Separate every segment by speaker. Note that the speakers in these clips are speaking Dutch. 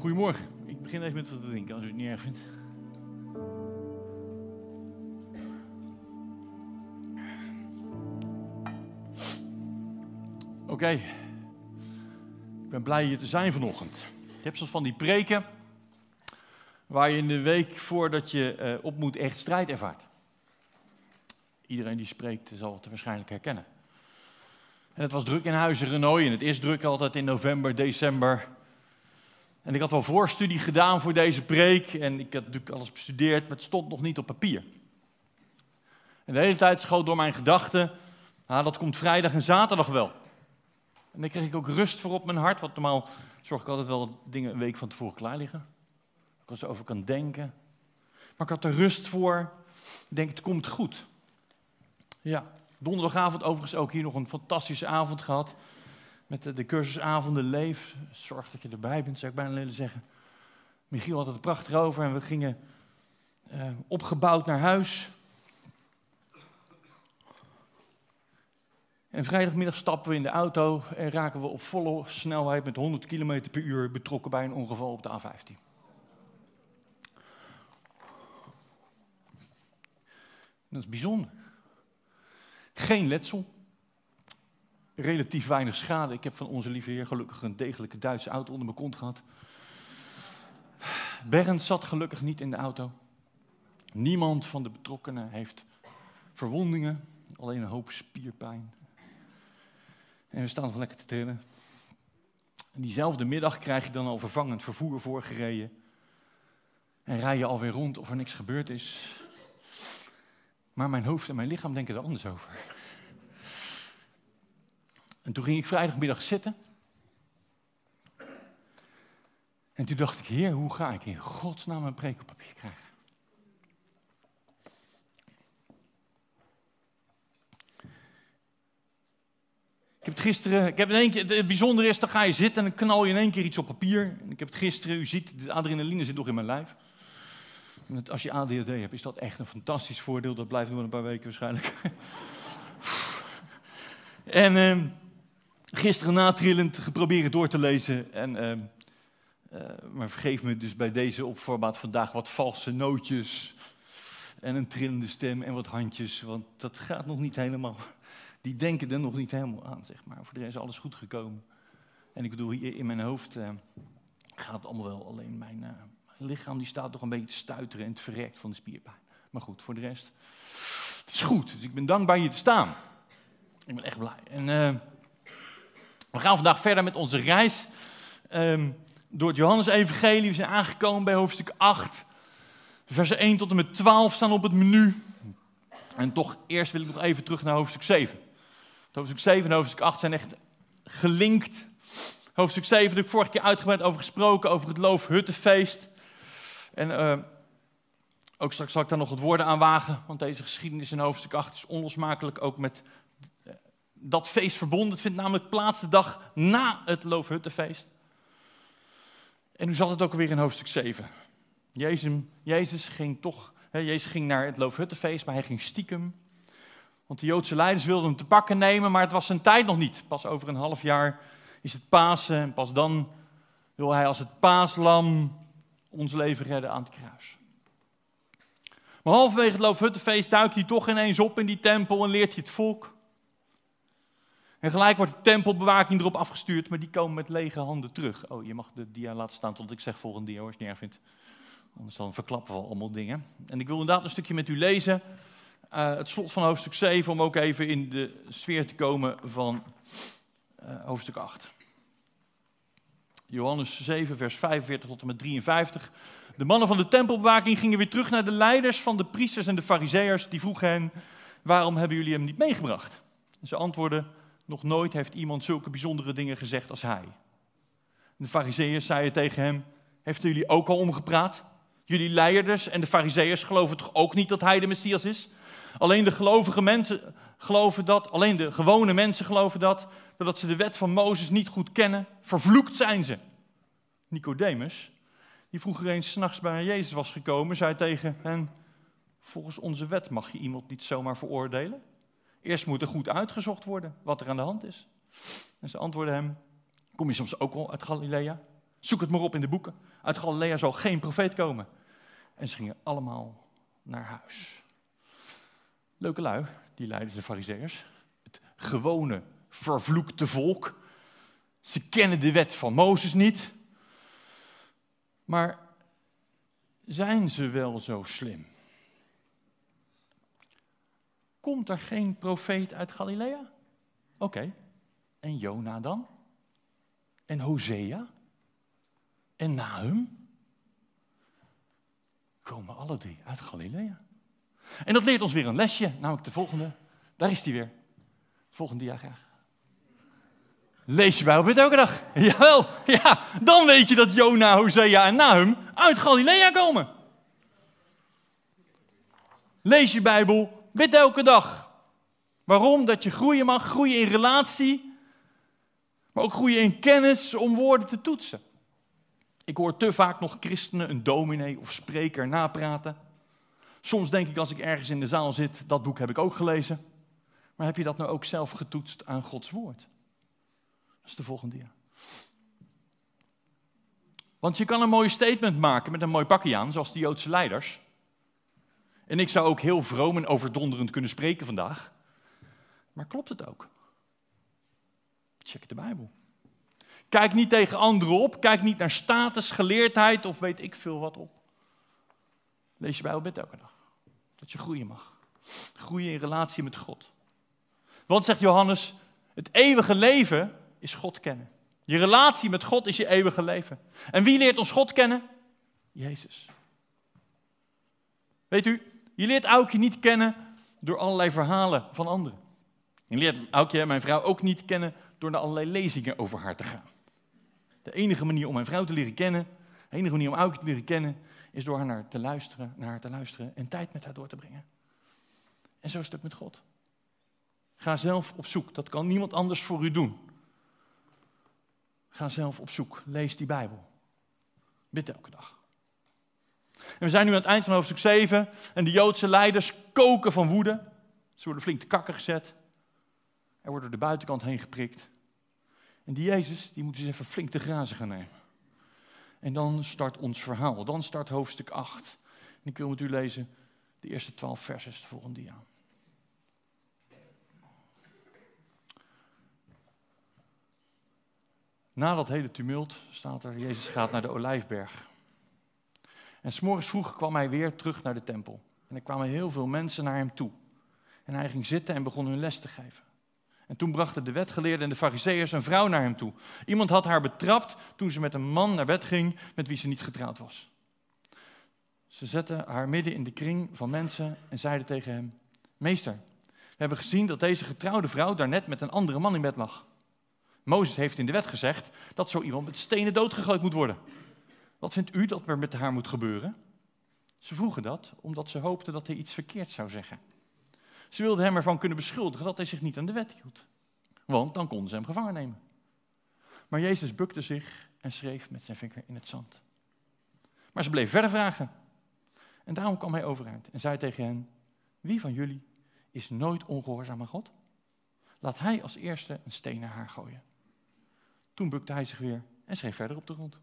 Speaker 1: Goedemorgen. Ik begin even met wat te drinken, als u het niet erg vindt. Oké. Ik ben blij hier te zijn vanochtend. Ik heb soms van die preken waar je in de week voordat je uh, op moet echt strijd ervaart. Iedereen die spreekt zal het waarschijnlijk herkennen. En het was druk in Huizen Renoy en het is druk altijd in november, december. En ik had wel voorstudie gedaan voor deze preek en ik had natuurlijk alles bestudeerd, maar het stond nog niet op papier. En de hele tijd schoot door mijn gedachten, ah, dat komt vrijdag en zaterdag wel. En dan kreeg ik ook rust voor op mijn hart, want normaal zorg ik altijd wel dingen een week van tevoren klaar liggen. Ik was over kan denken. Maar ik had er rust voor. Ik denk, het komt goed. Ja, donderdagavond overigens ook hier nog een fantastische avond gehad. Met de, de cursusavonden Leef. Zorg dat je erbij bent, zou ik bijna willen zeggen. Michiel had het prachtig over en we gingen uh, opgebouwd naar huis. En vrijdagmiddag stappen we in de auto en raken we op volle snelheid met 100 km per uur betrokken bij een ongeval op de A15. Dat is bijzonder. Geen letsel. Relatief weinig schade. Ik heb van onze lieve heer gelukkig een degelijke Duitse auto onder mijn kont gehad. Bernd zat gelukkig niet in de auto. Niemand van de betrokkenen heeft verwondingen. Alleen een hoop spierpijn. En we staan nog lekker te trillen. En diezelfde middag krijg je dan al vervangend vervoer voorgereden. En rij je alweer rond of er niks gebeurd is. Maar mijn hoofd en mijn lichaam denken er anders over. En toen ging ik vrijdagmiddag zitten. En toen dacht ik, heer, hoe ga ik in godsnaam een preek op papier krijgen? Ik heb het gisteren, ik heb in één keer, het bijzondere is, dan ga je zitten en dan knal je in één keer iets op papier. En ik heb het gisteren, u ziet, de adrenaline zit nog in mijn lijf. Als je ADHD hebt, is dat echt een fantastisch voordeel. Dat blijft nog een paar weken waarschijnlijk. en uh, gisteren natrillend geprobeerd door te lezen. En, uh, uh, maar vergeef me dus bij deze opformaat vandaag wat valse nootjes. En een trillende stem en wat handjes. Want dat gaat nog niet helemaal. Die denken er nog niet helemaal aan, zeg maar. Voor de rest is alles goed gekomen. En ik bedoel, hier in mijn hoofd eh, gaat het allemaal wel. Alleen mijn lichaam die staat toch een beetje te stuiteren en het verrekt van de spierpijn. Maar goed, voor de rest, het is goed. Dus ik ben dankbaar hier te staan. Ik ben echt blij. En we gaan vandaag verder met onze reis um, door het Johannes-evangelie. We zijn aangekomen bij hoofdstuk 8. Versen 1 tot en met 12 staan op het menu. En toch eerst wil ik nog even terug naar hoofdstuk 7. Hoofdstuk 7 en hoofdstuk 8 zijn echt gelinkt. Hoofdstuk 7 heb ik vorige keer uitgebreid over gesproken, over het Loofhuttenfeest. En uh, ook straks zal ik daar nog wat woorden aan wagen, want deze geschiedenis in hoofdstuk 8 is onlosmakelijk ook met dat feest verbonden. Het vindt namelijk plaats de dag na het Loofhuttenfeest. En nu zat het ook weer in hoofdstuk 7. Jezus, Jezus ging toch, hè, Jezus ging naar het Loofhuttenfeest, maar hij ging stiekem. Want de Joodse leiders wilden hem te pakken nemen, maar het was zijn tijd nog niet. Pas over een half jaar is het Pasen en pas dan wil hij als het paaslam ons leven redden aan het kruis. Maar halverwege het Loofhuttenfeest duikt hij toch ineens op in die tempel en leert hij het volk. En gelijk wordt de tempelbewaking erop afgestuurd, maar die komen met lege handen terug. Oh, je mag de dia laten staan tot ik zeg volgende dia, als je niet vindt. Anders dan verklappen we allemaal dingen. En ik wil inderdaad een stukje met u lezen. Uh, het slot van hoofdstuk 7, om ook even in de sfeer te komen van uh, hoofdstuk 8. Johannes 7, vers 45 tot en met 53. De mannen van de tempelbewaking gingen weer terug naar de leiders van de priesters en de fariseërs. Die vroegen hen, waarom hebben jullie hem niet meegebracht? ze antwoordden, nog nooit heeft iemand zulke bijzondere dingen gezegd als hij. De fariseërs zeiden tegen hem, heeft jullie ook al omgepraat? Jullie leiders en de fariseërs geloven toch ook niet dat hij de Messias is? Alleen de gelovige mensen geloven dat, alleen de gewone mensen geloven dat, doordat ze de wet van Mozes niet goed kennen. Vervloekt zijn ze. Nicodemus, die vroeger eens s'nachts bij Jezus was gekomen, zei tegen hen, volgens onze wet mag je iemand niet zomaar veroordelen. Eerst moet er goed uitgezocht worden wat er aan de hand is. En ze antwoordden hem, kom je soms ook al uit Galilea? Zoek het maar op in de boeken. Uit Galilea zal geen profeet komen. En ze gingen allemaal naar huis. Leuke lui, die leiders de fariseërs. Het gewone, vervloekte volk. Ze kennen de wet van Mozes niet. Maar zijn ze wel zo slim? Komt er geen profeet uit Galilea? Oké. En Jona dan? En Hosea? En Nahum? Komen alle drie uit Galilea. En dat leert ons weer een lesje, namelijk de volgende. Daar is die weer. Volgende dia graag. Lees je Bijbel elke dag? Jawel, ja. Dan weet je dat Jona, Hosea en Nahum uit Galilea komen. Lees je Bijbel, bid elke dag. Waarom? Dat je groeien mag, groeien in relatie, maar ook groeien in kennis om woorden te toetsen. Ik hoor te vaak nog christenen een dominee of spreker napraten. Soms denk ik als ik ergens in de zaal zit, dat boek heb ik ook gelezen. Maar heb je dat nou ook zelf getoetst aan Gods woord? Dat is de volgende dia. Want je kan een mooi statement maken met een mooi pakje aan, zoals de Joodse leiders. En ik zou ook heel vroom en overdonderend kunnen spreken vandaag. Maar klopt het ook? Check de Bijbel. Kijk niet tegen anderen op. Kijk niet naar status, geleerdheid of weet ik veel wat op. Lees je Bijbel bid elke dag. Dat je groeien mag. Groeien in relatie met God. Want, zegt Johannes, het eeuwige leven is God kennen. Je relatie met God is je eeuwige leven. En wie leert ons God kennen? Jezus. Weet u, je leert Aukje niet kennen door allerlei verhalen van anderen. Je leert Aukje, mijn vrouw, ook niet kennen door naar allerlei lezingen over haar te gaan. De enige manier om mijn vrouw te leren kennen, de enige manier om Aukje te leren kennen, is door haar te luisteren, naar haar te luisteren en tijd met haar door te brengen. En zo is het ook met God. Ga zelf op zoek. Dat kan niemand anders voor u doen. Ga zelf op zoek. Lees die Bijbel. Bid elke dag. En we zijn nu aan het eind van hoofdstuk 7 en de Joodse leiders koken van woede. Ze worden flink te kakken gezet. Er wordt door de buitenkant heen geprikt. En die Jezus, die moet eens even flink te grazen gaan nemen. En dan start ons verhaal. Dan start hoofdstuk 8. En ik wil met u lezen de eerste twaalf versen, de volgende dia. Na dat hele tumult staat er, Jezus gaat naar de Olijfberg. En s'morgens vroeg kwam hij weer terug naar de tempel. En er kwamen heel veel mensen naar hem toe. En hij ging zitten en begon hun les te geven. En toen brachten de wetgeleerden en de fariseeërs een vrouw naar hem toe. Iemand had haar betrapt toen ze met een man naar bed ging met wie ze niet getrouwd was. Ze zetten haar midden in de kring van mensen en zeiden tegen hem: Meester, we hebben gezien dat deze getrouwde vrouw daarnet met een andere man in bed lag. Mozes heeft in de wet gezegd dat zo iemand met stenen doodgegooid moet worden. Wat vindt u dat er met haar moet gebeuren? Ze vroegen dat omdat ze hoopten dat hij iets verkeerd zou zeggen. Ze wilden hem ervan kunnen beschuldigen dat hij zich niet aan de wet hield. Want dan konden ze hem gevangen nemen. Maar Jezus bukte zich en schreef met zijn vinger in het zand. Maar ze bleven verder vragen. En daarom kwam hij overeind en zei tegen hen: Wie van jullie is nooit ongehoorzaam aan God? Laat hij als eerste een steen naar haar gooien. Toen bukte hij zich weer en schreef verder op de grond.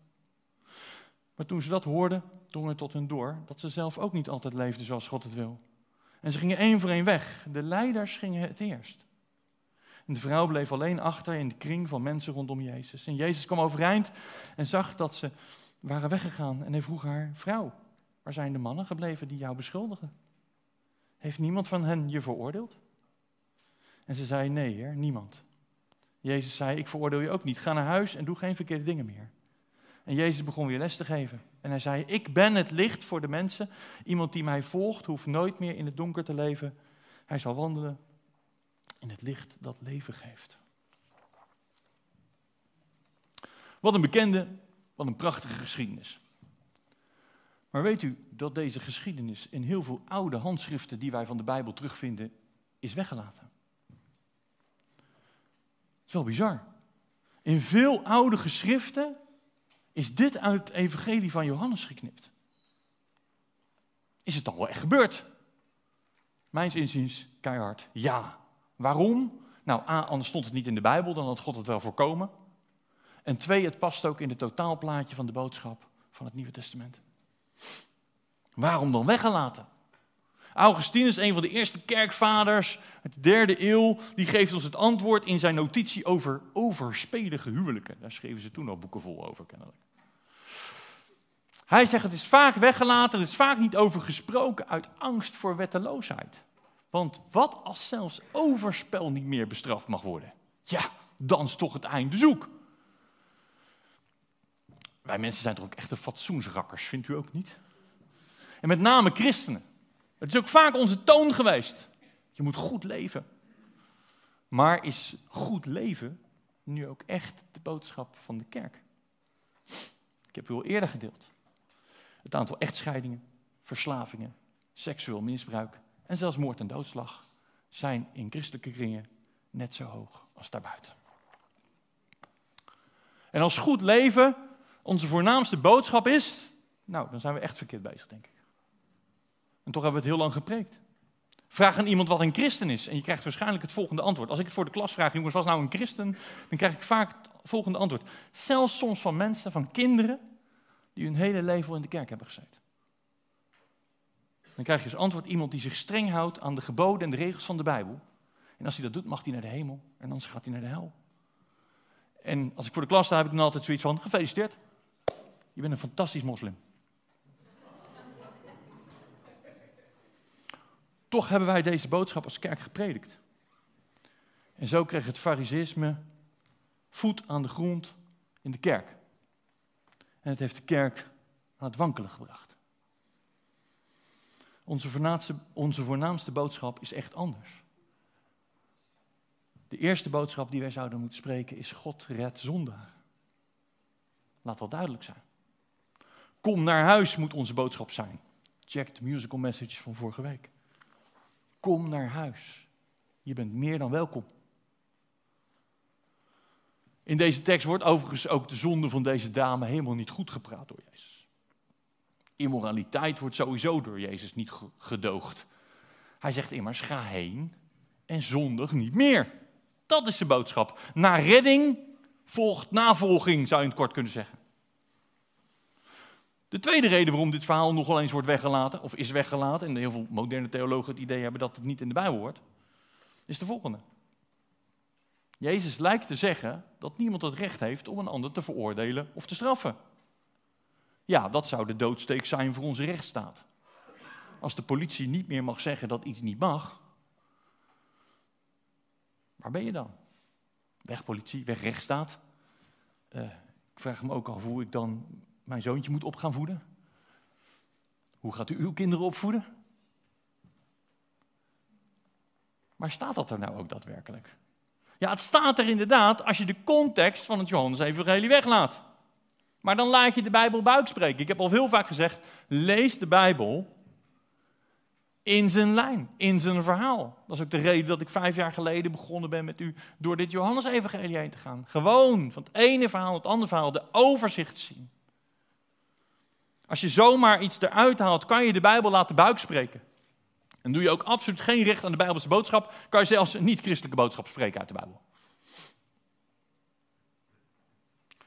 Speaker 1: Maar toen ze dat hoorden, drong het tot hen door dat ze zelf ook niet altijd leefden zoals God het wil. En ze gingen één voor één weg. De leiders gingen het eerst. En de vrouw bleef alleen achter in de kring van mensen rondom Jezus. En Jezus kwam overeind en zag dat ze waren weggegaan. En hij vroeg haar: Vrouw, waar zijn de mannen gebleven die jou beschuldigen? Heeft niemand van hen je veroordeeld? En ze zei: Nee, heer, niemand. Jezus zei: Ik veroordeel je ook niet. Ga naar huis en doe geen verkeerde dingen meer. En Jezus begon weer les te geven. En hij zei: Ik ben het licht voor de mensen. Iemand die mij volgt, hoeft nooit meer in het donker te leven. Hij zal wandelen in het licht dat leven geeft. Wat een bekende, wat een prachtige geschiedenis. Maar weet u dat deze geschiedenis in heel veel oude handschriften die wij van de Bijbel terugvinden, is weggelaten? Dat is wel bizar. In veel oude geschriften is dit uit het evangelie van Johannes geknipt. Is het al wel echt gebeurd? Mijns inziens keihard ja. Waarom? Nou, A, anders stond het niet in de Bijbel, dan had God het wel voorkomen. En twee, het past ook in het totaalplaatje van de boodschap van het Nieuwe Testament. Waarom dan weggelaten? Augustinus, een van de eerste kerkvaders uit de derde eeuw, die geeft ons het antwoord in zijn notitie over overspelige huwelijken. Daar schreven ze toen al boeken vol over, kennelijk. Hij zegt, het is vaak weggelaten, er is vaak niet over gesproken uit angst voor wetteloosheid. Want wat als zelfs overspel niet meer bestraft mag worden? Ja, dan is toch het einde zoek. Wij mensen zijn toch ook echte fatsoensrakkers, vindt u ook niet? En met name christenen. Het is ook vaak onze toon geweest. Je moet goed leven. Maar is goed leven nu ook echt de boodschap van de kerk? Ik heb u al eerder gedeeld. Het aantal echtscheidingen, verslavingen, seksueel misbruik en zelfs moord en doodslag zijn in christelijke kringen net zo hoog als daarbuiten. En als goed leven onze voornaamste boodschap is, nou, dan zijn we echt verkeerd bezig, denk ik. En toch hebben we het heel lang gepreekt. Vraag aan iemand wat een christen is en je krijgt waarschijnlijk het volgende antwoord. Als ik het voor de klas vraag, jongens, was nou een christen? Dan krijg ik vaak het volgende antwoord. Zelfs soms van mensen, van kinderen, die hun hele leven in de kerk hebben gezeten. Dan krijg je als antwoord iemand die zich streng houdt aan de geboden en de regels van de Bijbel. En als hij dat doet, mag hij naar de hemel en anders gaat hij naar de hel. En als ik voor de klas sta, heb ik dan altijd zoiets van: gefeliciteerd, je bent een fantastisch moslim. Toch hebben wij deze boodschap als kerk gepredikt. En zo kreeg het fariseïsme voet aan de grond in de kerk. En het heeft de kerk aan het wankelen gebracht. Onze voornaamste, onze voornaamste boodschap is echt anders. De eerste boodschap die wij zouden moeten spreken is: God redt zondaar. Laat dat duidelijk zijn. Kom naar huis moet onze boodschap zijn. Check de musical message van vorige week. Kom naar huis. Je bent meer dan welkom. In deze tekst wordt overigens ook de zonde van deze dame helemaal niet goed gepraat door Jezus. Immoraliteit wordt sowieso door Jezus niet gedoogd. Hij zegt immers: ga heen en zondig niet meer. Dat is de boodschap. Na redding volgt navolging, zou je het kort kunnen zeggen. De tweede reden waarom dit verhaal nogal eens wordt weggelaten, of is weggelaten, en heel veel moderne theologen het idee hebben dat het niet in de Bijbel hoort, is de volgende. Jezus lijkt te zeggen dat niemand het recht heeft om een ander te veroordelen of te straffen. Ja, dat zou de doodsteek zijn voor onze rechtsstaat. Als de politie niet meer mag zeggen dat iets niet mag, waar ben je dan? Weg politie, weg rechtsstaat. Uh, ik vraag me ook af hoe ik dan mijn zoontje moet op gaan voeden. Hoe gaat u uw kinderen opvoeden? Maar staat dat er nou ook daadwerkelijk? Ja, het staat er inderdaad als je de context van het Johannes-evangelie weglaat. Maar dan laat je de Bijbel buik spreken. Ik heb al heel vaak gezegd, lees de Bijbel in zijn lijn, in zijn verhaal. Dat is ook de reden dat ik vijf jaar geleden begonnen ben met u door dit Johannes-evangelie heen te gaan. Gewoon van het ene verhaal het andere verhaal, de overzicht zien. Als je zomaar iets eruit haalt, kan je de Bijbel laten buik spreken. En doe je ook absoluut geen recht aan de Bijbelse boodschap, kan je zelfs een niet-christelijke boodschap spreken uit de Bijbel.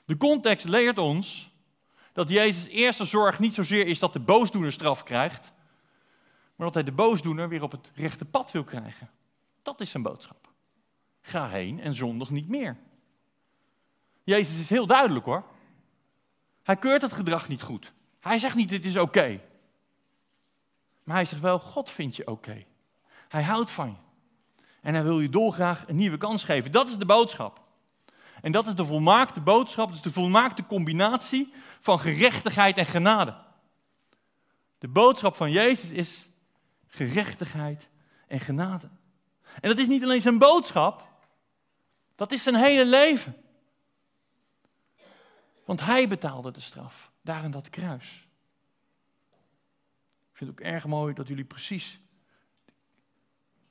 Speaker 1: De context leert ons dat Jezus' eerste zorg niet zozeer is dat de boosdoener straf krijgt, maar dat hij de boosdoener weer op het rechte pad wil krijgen. Dat is zijn boodschap. Ga heen en zondig niet meer. Jezus is heel duidelijk hoor. Hij keurt het gedrag niet goed. Hij zegt niet, dit is oké. Maar hij zegt wel, God vindt je oké. Hij houdt van je. En hij wil je dolgraag een nieuwe kans geven. Dat is de boodschap. En dat is de volmaakte boodschap, is de volmaakte combinatie van gerechtigheid en genade. De boodschap van Jezus is gerechtigheid en genade. En dat is niet alleen zijn boodschap, dat is zijn hele leven. Want hij betaalde de straf, daar in dat kruis. Ik vind het ook erg mooi dat jullie precies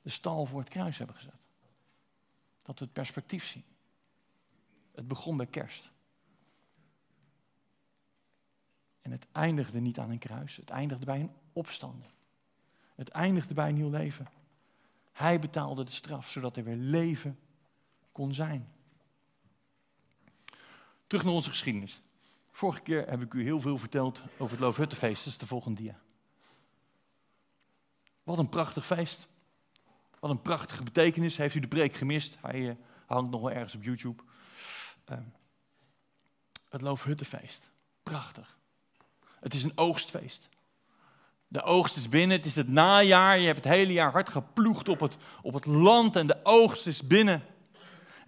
Speaker 1: de stal voor het kruis hebben gezet. Dat we het perspectief zien. Het begon bij kerst. En het eindigde niet aan een kruis, het eindigde bij een opstanding. Het eindigde bij een nieuw leven. Hij betaalde de straf, zodat er weer leven kon zijn. Terug naar onze geschiedenis. Vorige keer heb ik u heel veel verteld over het Loofhuttenfeest. Dat is de volgende dia. Wat een prachtig feest. Wat een prachtige betekenis. Heeft u de preek gemist? Hij uh, hangt nog wel ergens op YouTube. Uh, het Loofhuttenfeest. Prachtig. Het is een oogstfeest. De oogst is binnen, het is het najaar. Je hebt het hele jaar hard geploegd op het, op het land en de oogst is binnen.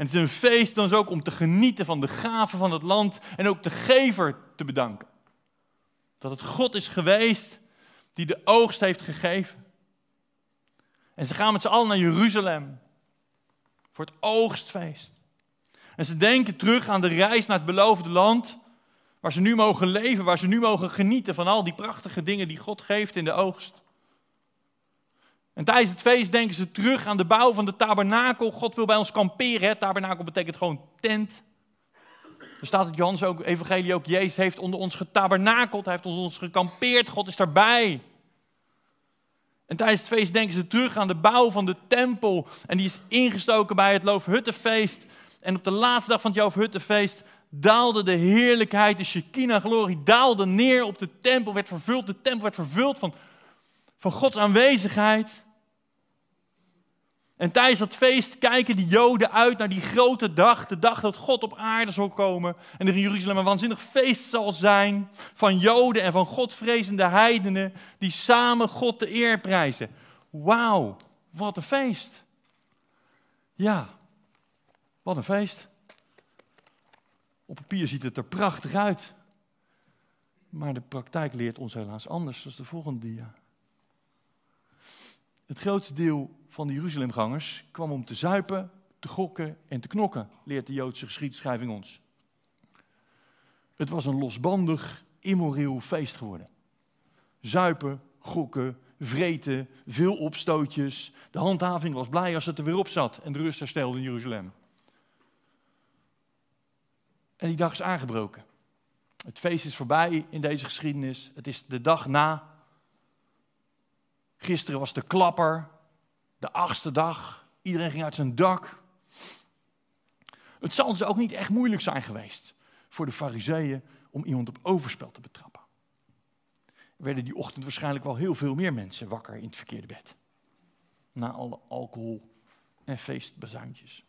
Speaker 1: En het is een feest dan ook om te genieten van de gaven van het land en ook de gever te bedanken. Dat het God is geweest die de oogst heeft gegeven. En ze gaan met z'n allen naar Jeruzalem voor het oogstfeest. En ze denken terug aan de reis naar het beloofde land, waar ze nu mogen leven, waar ze nu mogen genieten van al die prachtige dingen die God geeft in de oogst. En tijdens het feest denken ze terug aan de bouw van de tabernakel. God wil bij ons kamperen. Hè? Tabernakel betekent gewoon tent. Er staat het Jans ook, evangelie ook, Jezus heeft onder ons getabernakeld. Hij heeft onder ons gekampeerd. God is daarbij. En tijdens het feest denken ze terug aan de bouw van de tempel. En die is ingestoken bij het Loofhuttenfeest. En op de laatste dag van het Loofhuttenfeest daalde de heerlijkheid, de Shekinah-glorie, daalde neer op de tempel, werd vervuld. De tempel werd vervuld van van Gods aanwezigheid. En tijdens dat feest kijken die Joden uit naar die grote dag, de dag dat God op aarde zal komen. En er in Jeruzalem een waanzinnig feest zal zijn van Joden en van Godvrezende heidenen die samen God de eer prijzen. Wauw, wat een feest. Ja, wat een feest. Op papier ziet het er prachtig uit. Maar de praktijk leert ons helaas anders. Dat de volgende dia. Het grootste deel van de Jeruzalemgangers kwam om te zuipen, te gokken en te knokken, leert de Joodse geschiedschrijving ons. Het was een losbandig, immoreel feest geworden. Zuipen, gokken, vreten, veel opstootjes. De handhaving was blij als het er weer op zat en de rust herstelde in Jeruzalem. En die dag is aangebroken. Het feest is voorbij in deze geschiedenis. Het is de dag na Gisteren was de klapper, de achtste dag. Iedereen ging uit zijn dak. Het zal dus ook niet echt moeilijk zijn geweest voor de fariseeën om iemand op overspel te betrappen. Er werden die ochtend waarschijnlijk wel heel veel meer mensen wakker in het verkeerde bed. Na alle alcohol en feestbazuintjes.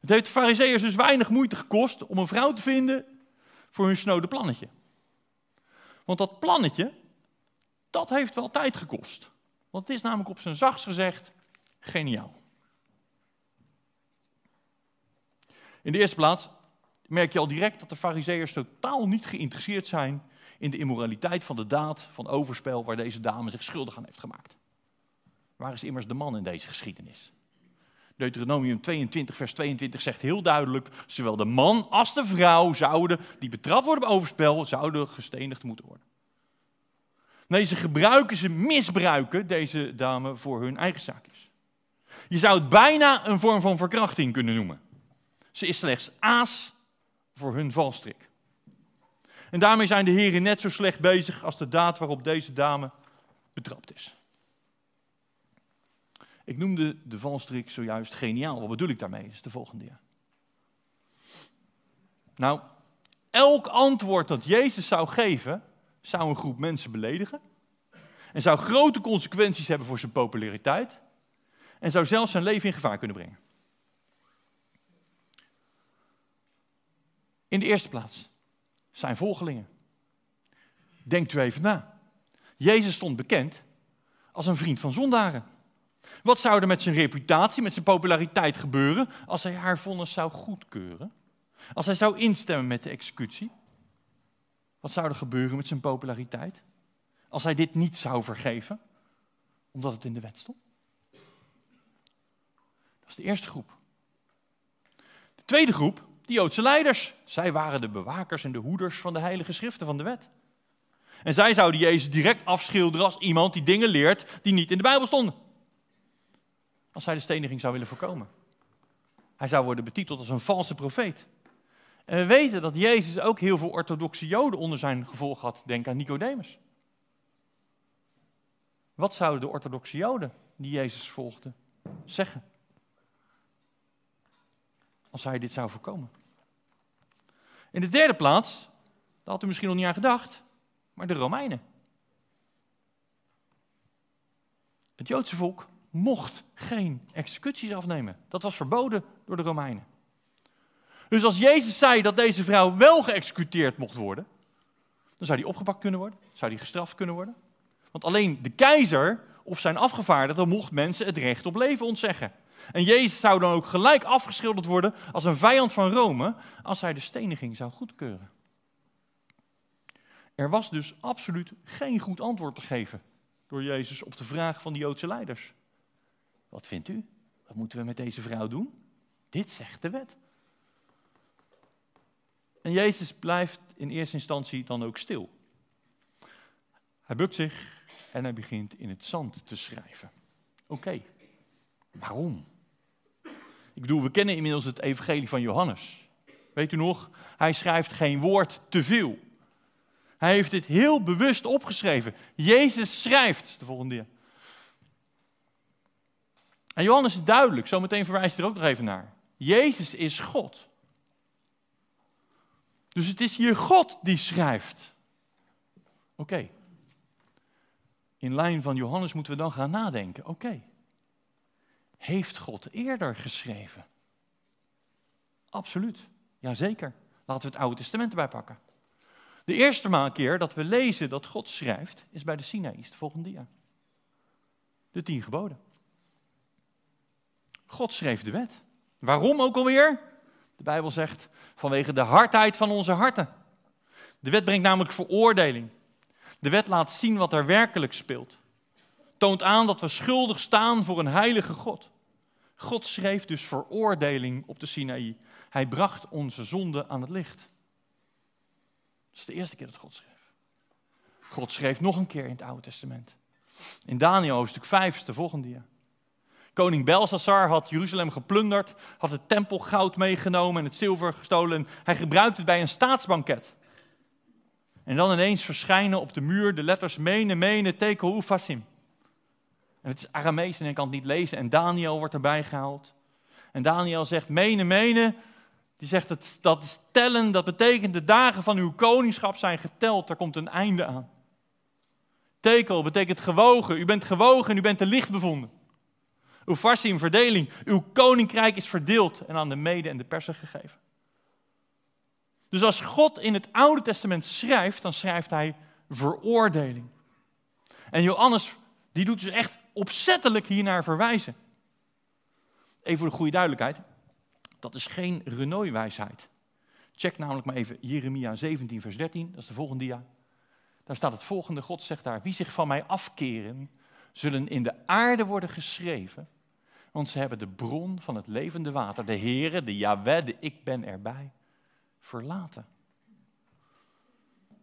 Speaker 1: Het heeft de fariseeërs dus weinig moeite gekost om een vrouw te vinden voor hun snode plannetje. Want dat plannetje, dat heeft wel tijd gekost. Want het is namelijk op zijn zachts gezegd geniaal. In de eerste plaats merk je al direct dat de fariseërs totaal niet geïnteresseerd zijn in de immoraliteit van de daad van overspel waar deze dame zich schuldig aan heeft gemaakt. Waar is immers de man in deze geschiedenis? Deuteronomium 22, vers 22 zegt heel duidelijk: zowel de man als de vrouw zouden, die betrapt worden op overspel, zouden gestenigd moeten worden. Nee, ze gebruiken ze, misbruiken deze dame voor hun eigen zaakjes. Je zou het bijna een vorm van verkrachting kunnen noemen. Ze is slechts aas voor hun valstrik. En daarmee zijn de heren net zo slecht bezig als de daad waarop deze dame betrapt is. Ik noemde de valstrik zojuist geniaal. Wat bedoel ik daarmee? Dat is de volgende. Ja. Nou, elk antwoord dat Jezus zou geven, zou een groep mensen beledigen en zou grote consequenties hebben voor zijn populariteit en zou zelfs zijn leven in gevaar kunnen brengen. In de eerste plaats zijn volgelingen. Denkt u even na. Jezus stond bekend als een vriend van zondaren. Wat zou er met zijn reputatie, met zijn populariteit gebeuren als hij haar vonnis zou goedkeuren? Als hij zou instemmen met de executie? Wat zou er gebeuren met zijn populariteit? Als hij dit niet zou vergeven, omdat het in de wet stond? Dat is de eerste groep. De tweede groep, de Joodse leiders. Zij waren de bewakers en de hoeders van de heilige schriften van de wet. En zij zouden Jezus direct afschilderen als iemand die dingen leert die niet in de Bijbel stonden. Als hij de steniging zou willen voorkomen. Hij zou worden betiteld als een valse profeet. En we weten dat Jezus ook heel veel orthodoxe Joden onder zijn gevolg had. Denk aan Nicodemus. Wat zouden de orthodoxe Joden die Jezus volgden zeggen? Als hij dit zou voorkomen. In de derde plaats, daar had u misschien nog niet aan gedacht, maar de Romeinen. Het Joodse volk mocht geen executies afnemen. Dat was verboden door de Romeinen. Dus als Jezus zei dat deze vrouw wel geëxecuteerd mocht worden, dan zou die opgepakt kunnen worden, zou die gestraft kunnen worden. Want alleen de keizer of zijn afgevaardigde mocht mensen het recht op leven ontzeggen. En Jezus zou dan ook gelijk afgeschilderd worden als een vijand van Rome als hij de steniging zou goedkeuren. Er was dus absoluut geen goed antwoord te geven door Jezus op de vraag van de Joodse leiders. Wat vindt u? Wat moeten we met deze vrouw doen? Dit zegt de wet. En Jezus blijft in eerste instantie dan ook stil. Hij bukt zich en hij begint in het zand te schrijven. Oké, waarom? Ik bedoel, we kennen inmiddels het evangelie van Johannes. Weet u nog? Hij schrijft geen woord te veel. Hij heeft dit heel bewust opgeschreven. Jezus schrijft, de volgende. En Johannes is duidelijk, zometeen verwijst hij er ook nog even naar. Jezus is God. Dus het is hier God die schrijft. Oké. In lijn van Johannes moeten we dan gaan nadenken. Oké. Heeft God eerder geschreven? Absoluut. Jazeker. Laten we het Oude Testament erbij pakken. De eerste keer dat we lezen dat God schrijft, is bij de Sinaïs, de volgende. De tien geboden. God schreef de wet. Waarom ook alweer? De Bijbel zegt vanwege de hardheid van onze harten. De wet brengt namelijk veroordeling. De wet laat zien wat er werkelijk speelt. Toont aan dat we schuldig staan voor een heilige God. God schreef dus veroordeling op de Sinaï. Hij bracht onze zonde aan het licht. Dat is de eerste keer dat God schreef. God schreef nog een keer in het Oude Testament. In Daniel hoofdstuk 5 is de volgende dia. Koning Belshazzar had Jeruzalem geplunderd, had het tempelgoud meegenomen en het zilver gestolen. Hij gebruikte het bij een staatsbanket. En dan ineens verschijnen op de muur de letters Mene, Mene, Tekel, Ufasim. En het is Aramees en ik kan het niet lezen. En Daniel wordt erbij gehaald. En Daniel zegt, Mene, Mene. Die zegt, dat, dat is tellen, dat betekent de dagen van uw koningschap zijn geteld. Er komt een einde aan. Tekel betekent gewogen. U bent gewogen en u bent te licht bevonden. Uw farsi verdeling. Uw koninkrijk is verdeeld en aan de mede en de persen gegeven. Dus als God in het Oude Testament schrijft, dan schrijft hij veroordeling. En Johannes, die doet dus echt opzettelijk hiernaar verwijzen. Even voor de goede duidelijkheid, dat is geen Renoy-wijsheid. Check namelijk maar even Jeremia 17, vers 13, dat is de volgende dia. Daar staat het volgende, God zegt daar, wie zich van mij afkeren, zullen in de aarde worden geschreven, want ze hebben de bron van het levende water, de Heere, de Yahweh, de ik ben erbij, verlaten.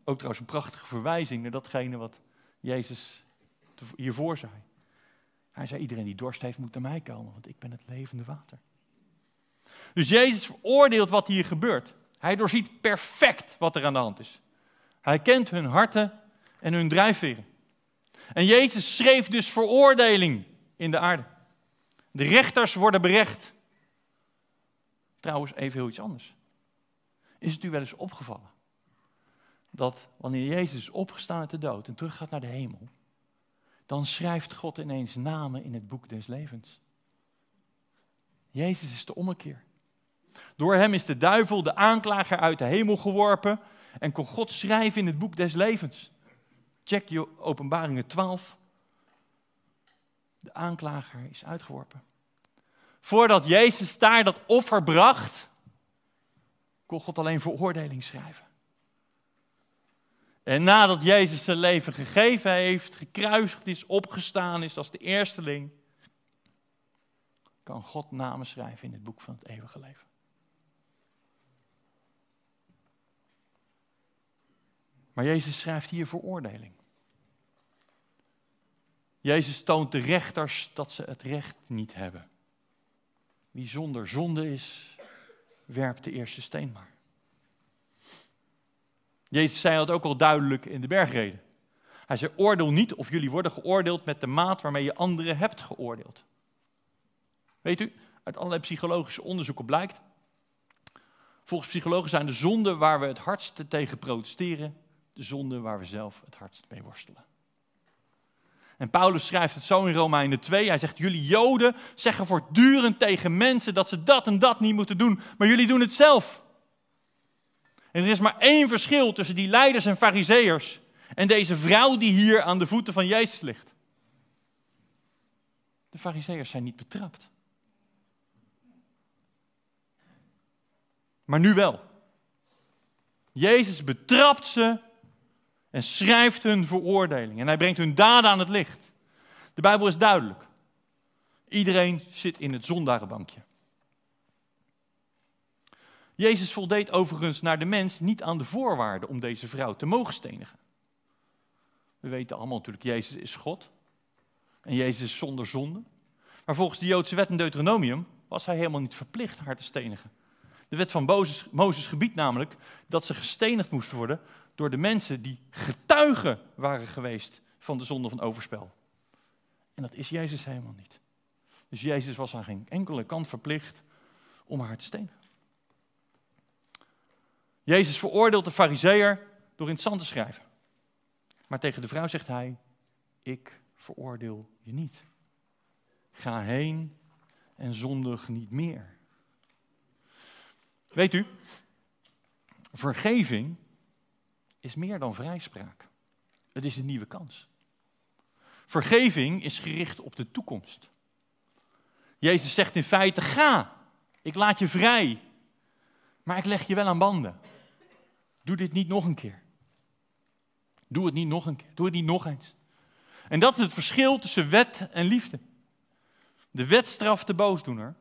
Speaker 1: Ook trouwens een prachtige verwijzing naar datgene wat Jezus hiervoor zei. Hij zei, iedereen die dorst heeft moet naar mij komen, want ik ben het levende water. Dus Jezus veroordeelt wat hier gebeurt. Hij doorziet perfect wat er aan de hand is. Hij kent hun harten en hun drijfveren. En Jezus schreef dus veroordeling in de aarde. De rechters worden berecht. Trouwens, even heel iets anders. Is het u wel eens opgevallen dat wanneer Jezus is opgestaan uit de dood en teruggaat naar de hemel, dan schrijft God ineens namen in het boek des levens. Jezus is de ommekeer. Door hem is de duivel, de aanklager, uit de hemel geworpen en kon God schrijven in het boek des levens. Check je openbaringen 12. De aanklager is uitgeworpen. Voordat Jezus daar dat offer bracht, kon God alleen veroordeling schrijven. En nadat Jezus zijn leven gegeven heeft, gekruisigd is, opgestaan is als de eersteling, kan God namen schrijven in het boek van het eeuwige leven. Maar Jezus schrijft hier veroordeling. Jezus toont de rechters dat ze het recht niet hebben. Wie zonder zonde is, werpt de eerste steen maar. Jezus zei dat ook al duidelijk in de bergreden. Hij zei, oordeel niet of jullie worden geoordeeld met de maat waarmee je anderen hebt geoordeeld. Weet u, uit allerlei psychologische onderzoeken blijkt, Volgens psychologen zijn de zonden waar we het hardst tegen protesteren, de zonden waar we zelf het hardst mee worstelen. En Paulus schrijft het zo in Romeinen 2. Hij zegt: Jullie Joden zeggen voortdurend tegen mensen dat ze dat en dat niet moeten doen, maar jullie doen het zelf. En er is maar één verschil tussen die leiders en fariseërs en deze vrouw die hier aan de voeten van Jezus ligt. De fariseërs zijn niet betrapt. Maar nu wel. Jezus betrapt ze en schrijft hun veroordeling. En hij brengt hun daden aan het licht. De Bijbel is duidelijk. Iedereen zit in het zondarenbankje. Jezus voldeed overigens naar de mens niet aan de voorwaarden om deze vrouw te mogen stenigen. We weten allemaal natuurlijk, Jezus is God. En Jezus is zonder zonde. Maar volgens de Joodse wet in Deuteronomium was hij helemaal niet verplicht haar te stenigen. De wet van Mozes, Mozes gebiedt namelijk dat ze gestenigd moest worden door de mensen die getuigen waren geweest van de zonde van overspel. En dat is Jezus helemaal niet. Dus Jezus was aan geen enkele kant verplicht om haar te stenigen. Jezus veroordeelt de fariseer door in het zand te schrijven. Maar tegen de vrouw zegt hij, ik veroordeel je niet. Ga heen en zondig niet meer. Weet u, vergeving is meer dan vrijspraak. Het is een nieuwe kans. Vergeving is gericht op de toekomst. Jezus zegt in feite: ga, ik laat je vrij, maar ik leg je wel aan banden. Doe dit niet nog een keer. Doe het niet nog een keer. Doe het niet nog eens. En dat is het verschil tussen wet en liefde. De wet straft de boosdoener,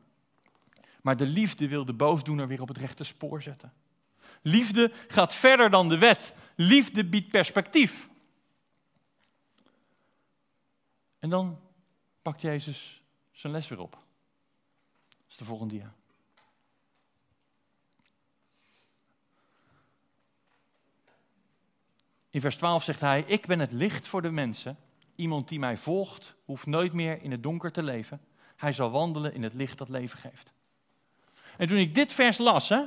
Speaker 1: maar de liefde wil de boosdoener weer op het rechte spoor zetten. Liefde gaat verder dan de wet. Liefde biedt perspectief. En dan pakt Jezus zijn les weer op. Dat is de volgende dia. In vers 12 zegt hij: Ik ben het licht voor de mensen. Iemand die mij volgt, hoeft nooit meer in het donker te leven. Hij zal wandelen in het licht dat leven geeft. En toen ik dit vers las, hè,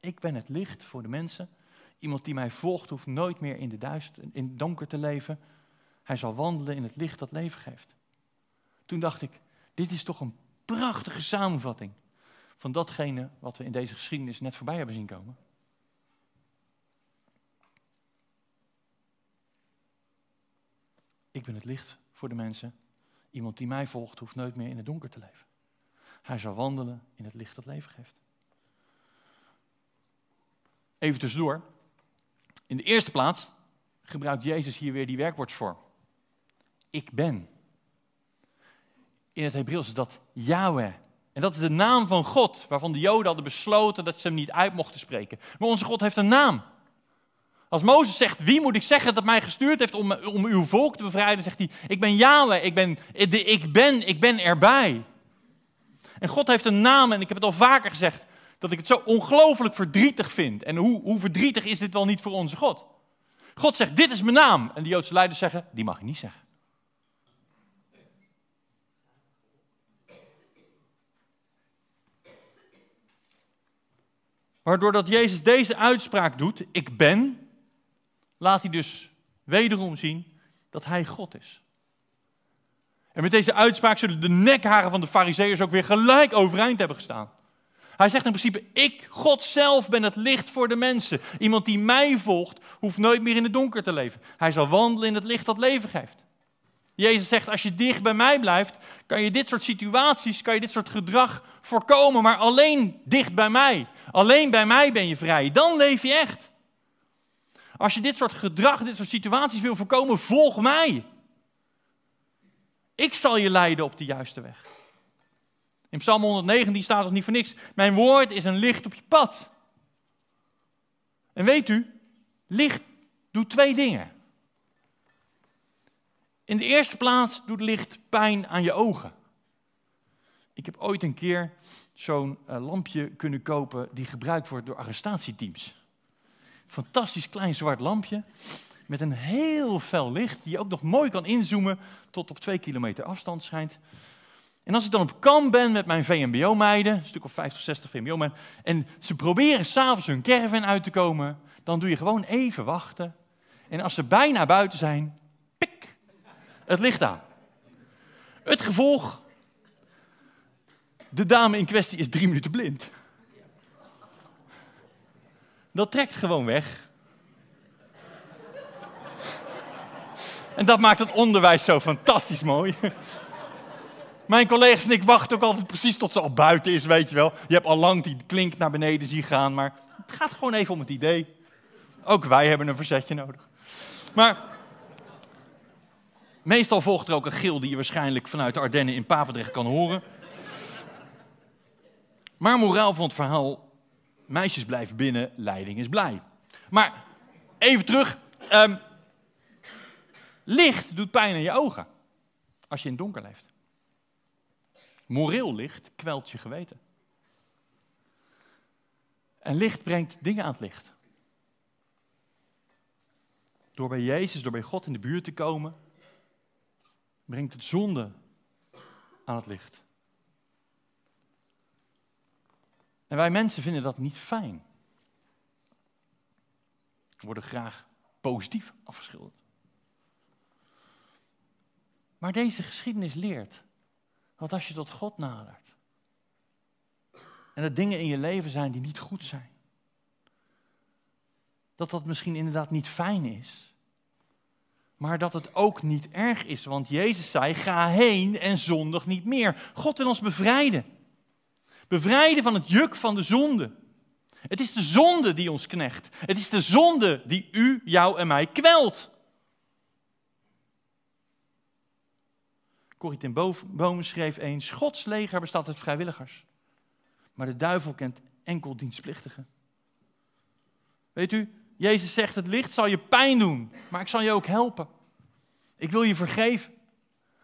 Speaker 1: ik ben het licht voor de mensen. Iemand die mij volgt, hoeft nooit meer in, de duister, in het donker te leven. Hij zal wandelen in het licht dat leven geeft. Toen dacht ik, dit is toch een prachtige samenvatting van datgene wat we in deze geschiedenis net voorbij hebben zien komen. Ik ben het licht voor de mensen. Iemand die mij volgt, hoeft nooit meer in het donker te leven. Hij zal wandelen in het licht dat leven geeft. Even tussendoor. In de eerste plaats gebruikt Jezus hier weer die werkwoordsvorm. Ik ben. In het Hebreeuws is dat Yahweh. En dat is de naam van God, waarvan de Joden hadden besloten dat ze hem niet uit mochten spreken. Maar onze God heeft een naam. Als Mozes zegt, wie moet ik zeggen dat mij gestuurd heeft om, om uw volk te bevrijden, zegt hij, ik ben Yahweh, ik ben, de, ik ben, ik ben erbij. En God heeft een naam en ik heb het al vaker gezegd, dat ik het zo ongelooflijk verdrietig vind. En hoe, hoe verdrietig is dit wel niet voor onze God? God zegt, dit is mijn naam. En de Joodse leiders zeggen, die mag je niet zeggen. Maar doordat Jezus deze uitspraak doet, ik ben, laat hij dus wederom zien dat hij God is. En met deze uitspraak zullen de nekharen van de fariseeërs ook weer gelijk overeind hebben gestaan. Hij zegt in principe, ik, God zelf, ben het licht voor de mensen. Iemand die mij volgt, hoeft nooit meer in het donker te leven. Hij zal wandelen in het licht dat leven geeft. Jezus zegt, als je dicht bij mij blijft, kan je dit soort situaties, kan je dit soort gedrag voorkomen. Maar alleen dicht bij mij, alleen bij mij ben je vrij. Dan leef je echt. Als je dit soort gedrag, dit soort situaties wil voorkomen, volg mij. Ik zal je leiden op de juiste weg. In Psalm 119 staat het niet voor niks. Mijn woord is een licht op je pad. En weet u, licht doet twee dingen. In de eerste plaats doet licht pijn aan je ogen. Ik heb ooit een keer zo'n uh, lampje kunnen kopen die gebruikt wordt door arrestatieteams. Fantastisch klein zwart lampje met een heel fel licht die je ook nog mooi kan inzoomen tot op twee kilometer afstand schijnt. En als ik dan op kamp ben met mijn VMBO-meiden, een stuk of 50, 60 VMBO-meiden, en ze proberen s'avonds hun caravan uit te komen, dan doe je gewoon even wachten. En als ze bijna buiten zijn, pik, het licht aan. Het gevolg, de dame in kwestie is drie minuten blind. Dat trekt gewoon weg. En dat maakt het onderwijs zo fantastisch mooi. Mijn collega's en ik wachten ook altijd precies tot ze al buiten is, weet je wel. Je hebt al lang die klink naar beneden zien gaan, maar het gaat gewoon even om het idee. Ook wij hebben een verzetje nodig. Maar meestal volgt er ook een gil die je waarschijnlijk vanuit de Ardennen in Papendrecht kan horen. Maar moraal van het verhaal, meisjes blijven binnen, leiding is blij. Maar even terug, ehm, licht doet pijn aan je ogen als je in het donker leeft. Moreel licht kwelt je geweten. En licht brengt dingen aan het licht. Door bij Jezus, door bij God in de buurt te komen, brengt het zonde aan het licht. En wij mensen vinden dat niet fijn. We worden graag positief afgeschilderd. Maar deze geschiedenis leert dat als je tot God nadert en er dingen in je leven zijn die niet goed zijn, dat dat misschien inderdaad niet fijn is, maar dat het ook niet erg is, want Jezus zei: ga heen en zondig niet meer. God wil ons bevrijden. Bevrijden van het juk van de zonde. Het is de zonde die ons knecht. Het is de zonde die u, jou en mij kwelt. Corrie ten schreef eens: Gods leger bestaat uit vrijwilligers. Maar de duivel kent enkel dienstplichtigen. Weet u, Jezus zegt: Het licht zal je pijn doen, maar ik zal je ook helpen. Ik wil je vergeven.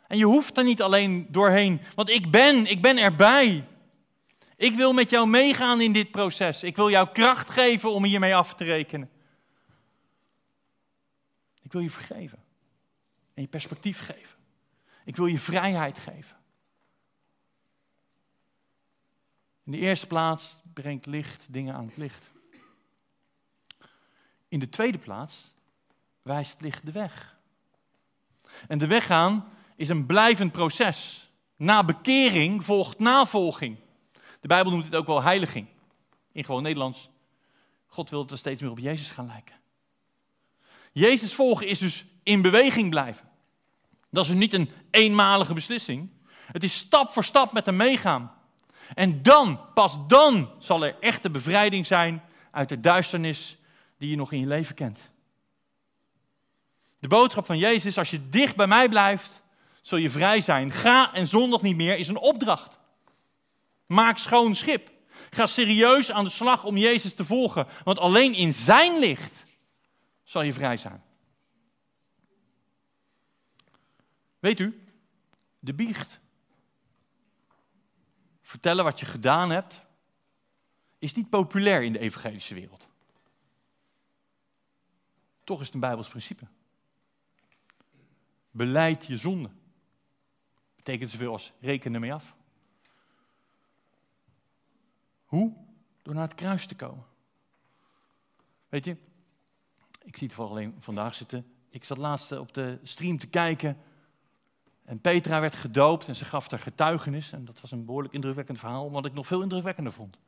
Speaker 1: En je hoeft er niet alleen doorheen, want ik ben, ik ben erbij. Ik wil met jou meegaan in dit proces. Ik wil jou kracht geven om hiermee af te rekenen. Ik wil je vergeven en je perspectief geven. Ik wil je vrijheid geven. In de eerste plaats brengt licht dingen aan het licht. In de tweede plaats wijst licht de weg. En de weg gaan is een blijvend proces. Na bekering volgt navolging. De Bijbel noemt het ook wel heiliging. In gewoon Nederlands. God wil dat we steeds meer op Jezus gaan lijken. Jezus volgen is dus in beweging blijven. Dat is niet een eenmalige beslissing. Het is stap voor stap met hem meegaan. En dan, pas dan, zal er echte bevrijding zijn uit de duisternis die je nog in je leven kent. De boodschap van Jezus als je dicht bij mij blijft, zul je vrij zijn. Ga en zondag niet meer is een opdracht. Maak schoon schip. Ga serieus aan de slag om Jezus te volgen, want alleen in zijn licht zal je vrij zijn. Weet u, de biecht, vertellen wat je gedaan hebt, is niet populair in de evangelische wereld. Toch is het een Bijbels principe. Beleid je zonde. Betekent zoveel als reken ermee af. Hoe? Door naar het kruis te komen. Weet je, ik zie het vooral alleen vandaag zitten. Ik zat laatst op de stream te kijken en Petra werd gedoopt en ze gaf haar getuigenis. En dat was een behoorlijk indrukwekkend verhaal. Wat ik nog veel indrukwekkender vond,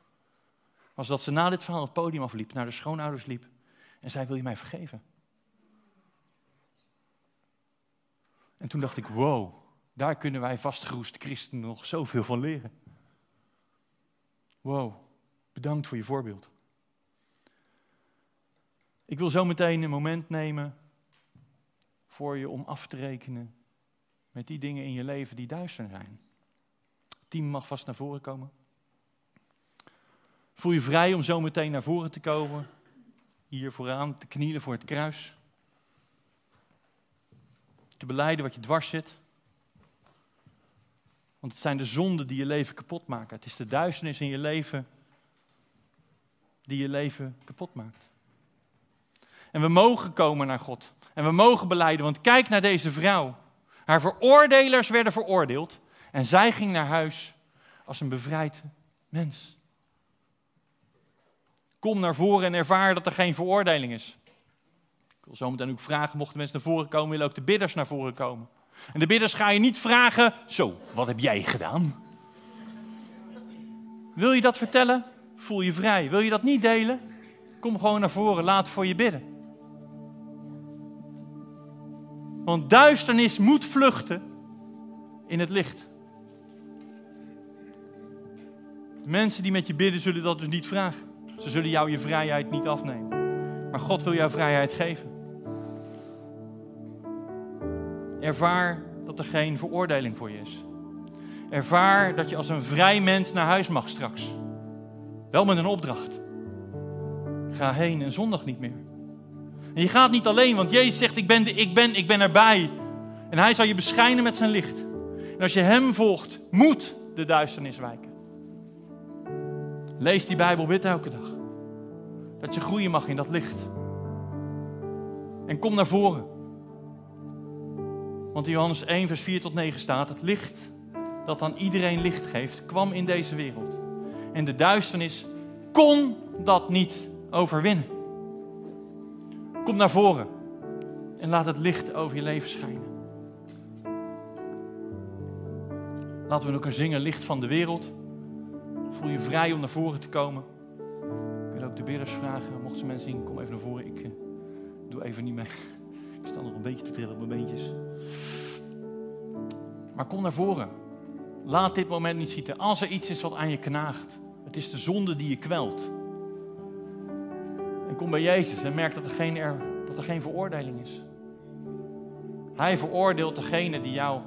Speaker 1: was dat ze na dit verhaal het podium afliep, naar de schoonouders liep. En zei, wil je mij vergeven? En toen dacht ik, wow, daar kunnen wij vastgeroeste christenen nog zoveel van leren. Wow, bedankt voor je voorbeeld. Ik wil zo meteen een moment nemen voor je om af te rekenen met die dingen in je leven die duister zijn. team mag vast naar voren komen. Voel je vrij om zo meteen naar voren te komen. Hier vooraan te knielen voor het kruis. Te beleiden wat je dwars zit. Want het zijn de zonden die je leven kapot maken. Het is de duisternis in je leven die je leven kapot maakt. En we mogen komen naar God. En we mogen beleiden, want kijk naar deze vrouw. Haar veroordelers werden veroordeeld En zij ging naar huis als een bevrijd mens. Kom naar voren en ervaar dat er geen veroordeling is. Ik wil zo meteen ook vragen, mochten mensen naar voren komen, willen ook de bidders naar voren komen. En de bidders ga je niet vragen, zo, wat heb jij gedaan? Wil je dat vertellen? Voel je vrij. Wil je dat niet delen? Kom gewoon naar voren, laat voor je bidden. Want duisternis moet vluchten in het licht. De mensen die met je bidden zullen dat dus niet vragen. Ze zullen jou je vrijheid niet afnemen. Maar God wil jou vrijheid geven. Ervaar dat er geen veroordeling voor je is. Ervaar dat je als een vrij mens naar huis mag straks. Wel met een opdracht. Ga heen en zondag niet meer. En je gaat niet alleen, want Jezus zegt: Ik ben, de, ik ben, ik ben erbij. En hij zal je beschijnen met zijn licht. En als je hem volgt, moet de duisternis wijken. Lees die Bijbel, bid elke dag. Dat je groeien mag in dat licht. En kom naar voren. Want in Johannes 1, vers 4 tot 9 staat: Het licht dat aan iedereen licht geeft, kwam in deze wereld. En de duisternis kon dat niet overwinnen. Kom naar voren en laat het licht over je leven schijnen. Laten we elkaar zingen, licht van de wereld. Voel je vrij om naar voren te komen. Ik wil ook de bidders vragen, mochten ze mensen zien, kom even naar voren. Ik uh, doe even niet mee. Ik sta nog een beetje te trillen op mijn beentjes. Maar kom naar voren. Laat dit moment niet schieten. Als er iets is wat aan je knaagt, het is de zonde die je kwelt. Kom bij Jezus en merk dat er geen, er, dat er geen veroordeling is. Hij veroordeelt degene die jou